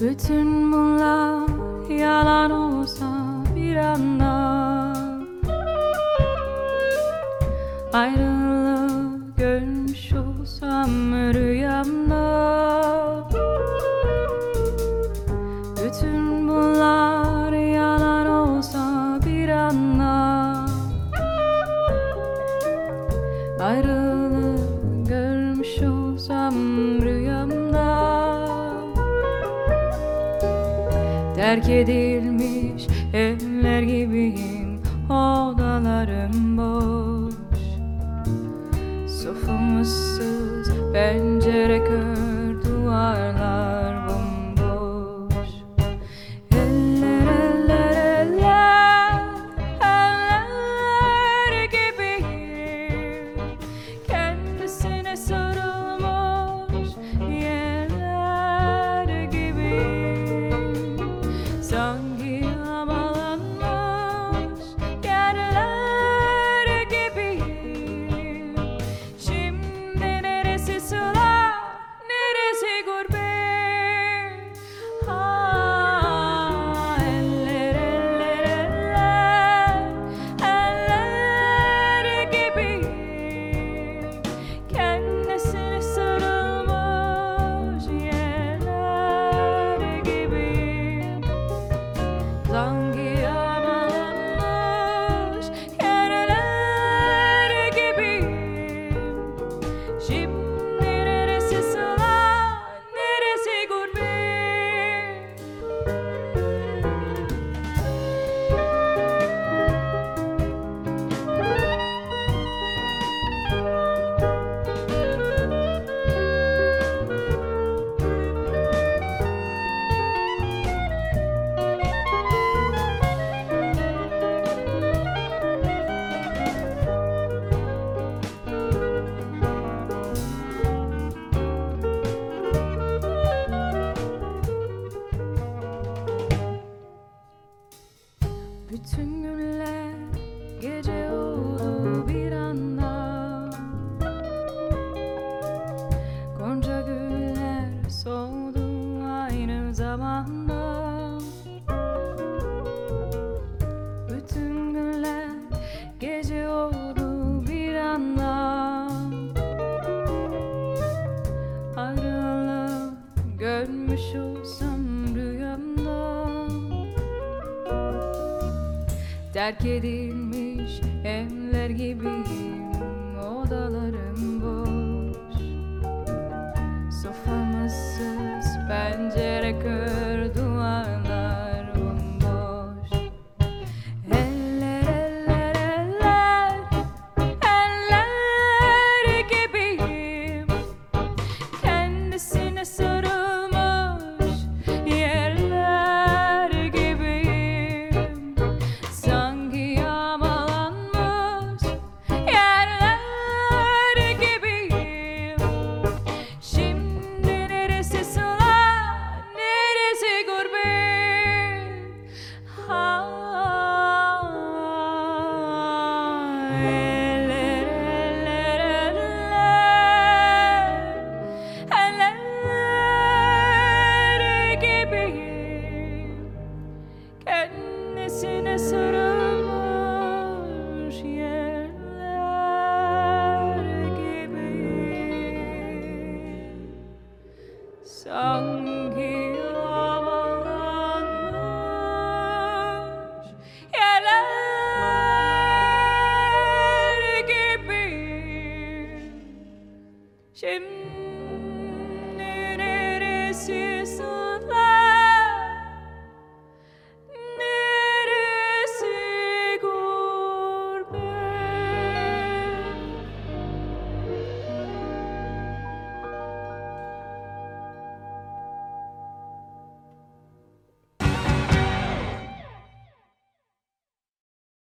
Bütün bunlar yalan olsa bir anda Ayrılığı görmüş olsam rüyamda Terk edilmiş evler gibiyim Odalarım boş. Sofam ıssız pencere kör Ölmüş olsam rüyamda. Terk edilmiş emler gibiyim Odalarım boş. Sofam ıssız pencere kır duvarlar bomboş. Eller eller eller Eller gibiyim. Kendisine söyle